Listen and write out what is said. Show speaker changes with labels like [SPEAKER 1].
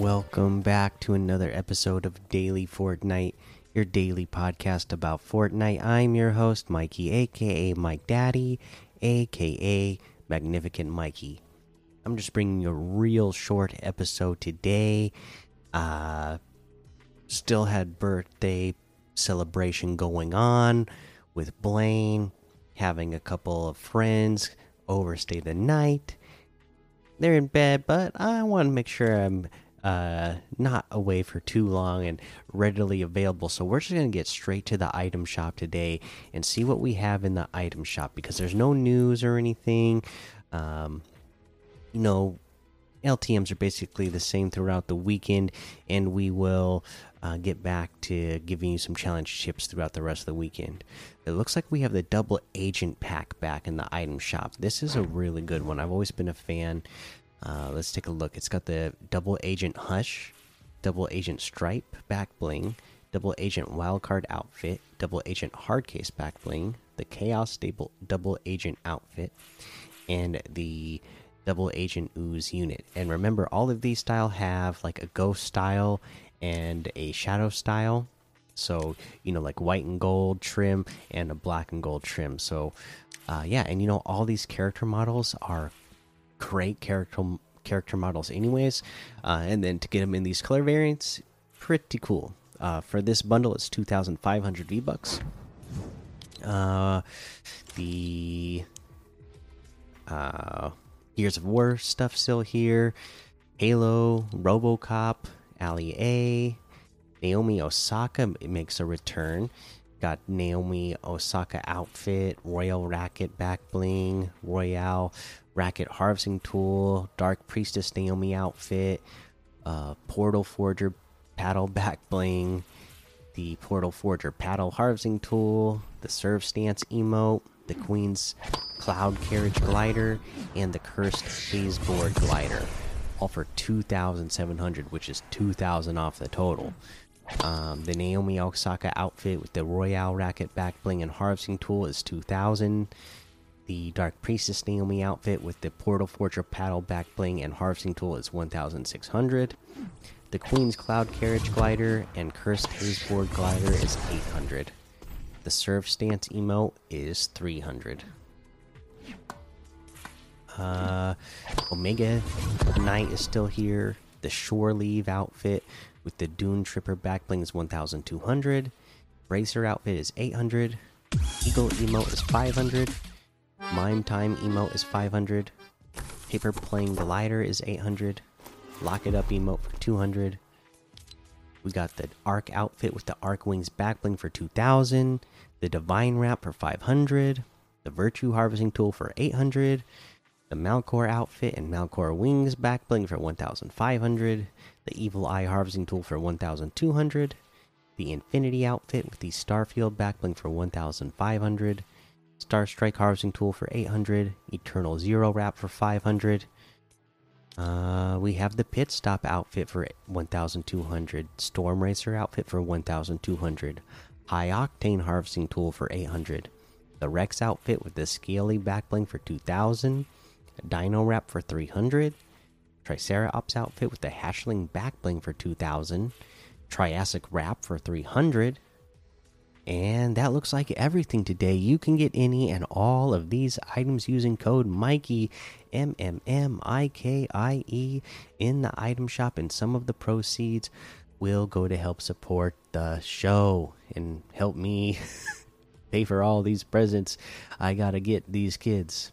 [SPEAKER 1] Welcome back to another episode of Daily Fortnite, your daily podcast about Fortnite. I'm your host, Mikey, aka Mike Daddy, aka Magnificent Mikey. I'm just bringing you a real short episode today. Uh, still had birthday celebration going on with Blaine, having a couple of friends overstay the night. They're in bed, but I want to make sure I'm uh not away for too long and readily available. So we're just going to get straight to the item shop today and see what we have in the item shop because there's no news or anything. Um you know ltms are basically the same throughout the weekend and we will uh, get back to giving you some challenge chips throughout the rest of the weekend. It looks like we have the double agent pack back in the item shop. This is a really good one. I've always been a fan uh, let's take a look. It's got the double agent hush, double agent stripe back bling, double agent wildcard outfit, double agent hardcase back bling, the chaos stable double agent outfit, and the double agent ooze unit. And remember, all of these style have like a ghost style and a shadow style. So you know, like white and gold trim and a black and gold trim. So uh, yeah, and you know, all these character models are great character character models anyways uh, and then to get them in these color variants pretty cool. Uh, for this bundle it's 2500 v bucks uh, the uh, Gears of War stuff still here. Halo RoboCop Ali A Naomi Osaka makes a return got Naomi Osaka outfit, Royale Racket back bling, Royale Racket harvesting tool, Dark Priestess Naomi outfit, uh, Portal Forger paddle back bling, the Portal Forger paddle harvesting tool, the Serve Stance emote, the Queen's Cloud Carriage glider, and the Cursed Hazeboard glider, all for 2,700, which is 2,000 off the total. Um, the Naomi Osaka outfit with the Royale Racket back bling and harvesting tool is 2000. The Dark Priestess Naomi outfit with the Portal Forger paddle back bling and harvesting tool is 1600. The Queen's Cloud Carriage glider and Cursed Hazeboard glider is 800. The Serve Stance emote is 300. Uh, Omega Knight is still here. The Shore Leave outfit with the Dune Tripper backbling is 1200. Bracer outfit is 800. Eagle emote is 500. Mime Time emote is 500. Paper Plane Glider is 800. Lock It Up emote for 200. We got the Arc outfit with the Arc Wings backbling for 2000. The Divine Wrap for 500. The Virtue Harvesting Tool for 800. The Malcore outfit and Malcore Wings back bling for 1500 the Evil Eye Harvesting Tool for 1200, the Infinity Outfit with the Starfield Backbling for 1500, Star Strike Harvesting Tool for 800, Eternal Zero Wrap for 500. Uh, we have the Pit Stop outfit for 1200, Storm Racer outfit for 1200, High Octane Harvesting Tool for 800, the Rex outfit with the Scaly Backbling for 2000, Dino Wrap for 300 Triceratops outfit with the Hashling backbling for 2000, Triassic wrap for 300. And that looks like everything today. You can get any and all of these items using code Mikey M M M I K I E in the item shop, and some of the proceeds will go to help support the show and help me pay for all these presents I gotta get these kids